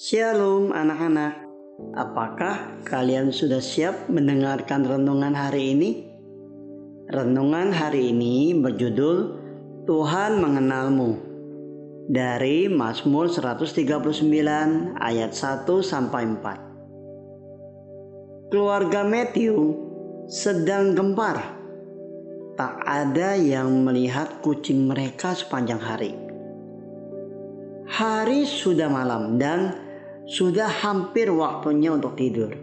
Shalom anak-anak. Apakah kalian sudah siap mendengarkan renungan hari ini? Renungan hari ini berjudul Tuhan mengenalmu. Dari Mazmur 139 ayat 1 sampai 4. Keluarga Matthew sedang gempar. Tak ada yang melihat kucing mereka sepanjang hari. Hari sudah malam dan sudah hampir waktunya untuk tidur.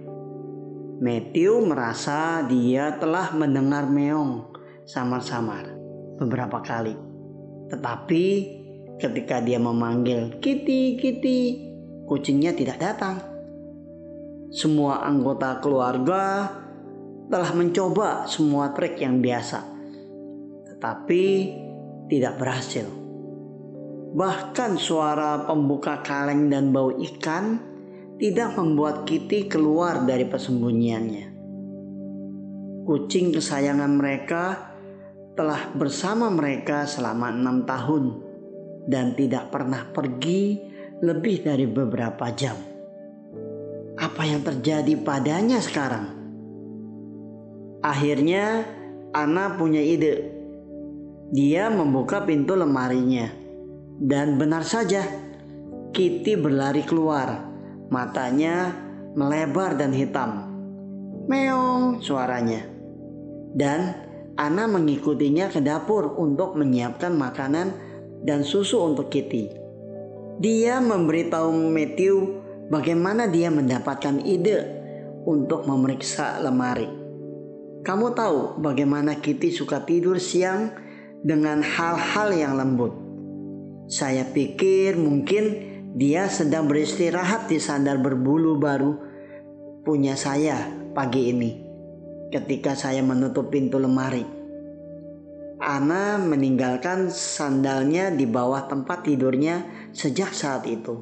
Matthew merasa dia telah mendengar meong samar-samar beberapa kali. Tetapi ketika dia memanggil Kitty, Kitty, kucingnya tidak datang. Semua anggota keluarga telah mencoba semua trik yang biasa, tetapi tidak berhasil. Bahkan suara pembuka kaleng dan bau ikan tidak membuat Kitty keluar dari persembunyiannya. Kucing kesayangan mereka telah bersama mereka selama enam tahun dan tidak pernah pergi lebih dari beberapa jam. Apa yang terjadi padanya sekarang? Akhirnya, Ana punya ide. Dia membuka pintu lemarinya, dan benar saja, Kitty berlari keluar. Matanya melebar dan hitam. Meong suaranya. Dan Ana mengikutinya ke dapur untuk menyiapkan makanan dan susu untuk Kitty. Dia memberitahu Matthew bagaimana dia mendapatkan ide untuk memeriksa lemari. Kamu tahu bagaimana Kitty suka tidur siang dengan hal-hal yang lembut. Saya pikir mungkin dia sedang beristirahat di sandal berbulu baru punya saya pagi ini ketika saya menutup pintu lemari. Ana meninggalkan sandalnya di bawah tempat tidurnya sejak saat itu.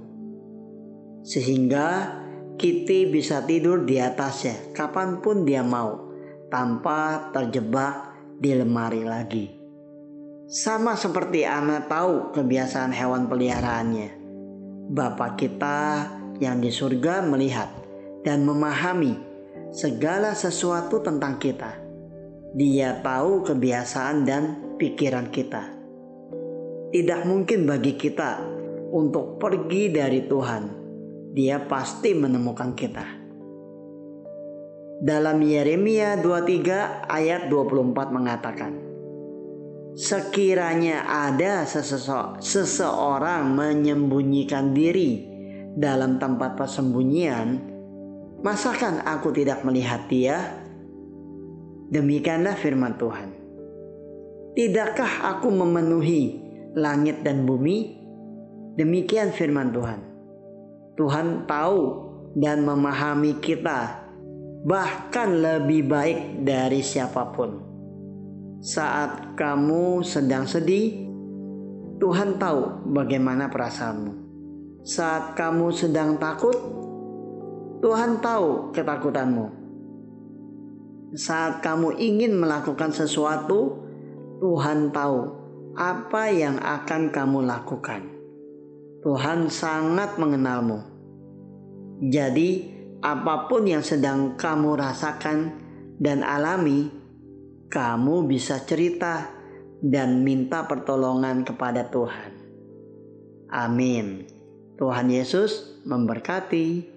Sehingga Kitty bisa tidur di atasnya kapan pun dia mau tanpa terjebak di lemari lagi. Sama seperti Ana tahu kebiasaan hewan peliharaannya. Bapak kita yang di surga melihat dan memahami segala sesuatu tentang kita. Dia tahu kebiasaan dan pikiran kita. Tidak mungkin bagi kita untuk pergi dari Tuhan. Dia pasti menemukan kita. Dalam Yeremia 23 ayat 24 mengatakan, Sekiranya ada seseorang menyembunyikan diri dalam tempat persembunyian, masakan aku tidak melihat dia? Demikianlah firman Tuhan. Tidakkah aku memenuhi langit dan bumi? Demikian firman Tuhan. Tuhan tahu dan memahami kita bahkan lebih baik dari siapa pun. Saat kamu sedang sedih, Tuhan tahu bagaimana perasaanmu. Saat kamu sedang takut, Tuhan tahu ketakutanmu. Saat kamu ingin melakukan sesuatu, Tuhan tahu apa yang akan kamu lakukan. Tuhan sangat mengenalmu. Jadi, apa pun yang sedang kamu rasakan dan alami, kamu bisa cerita dan minta pertolongan kepada Tuhan. Amin. Tuhan Yesus memberkati.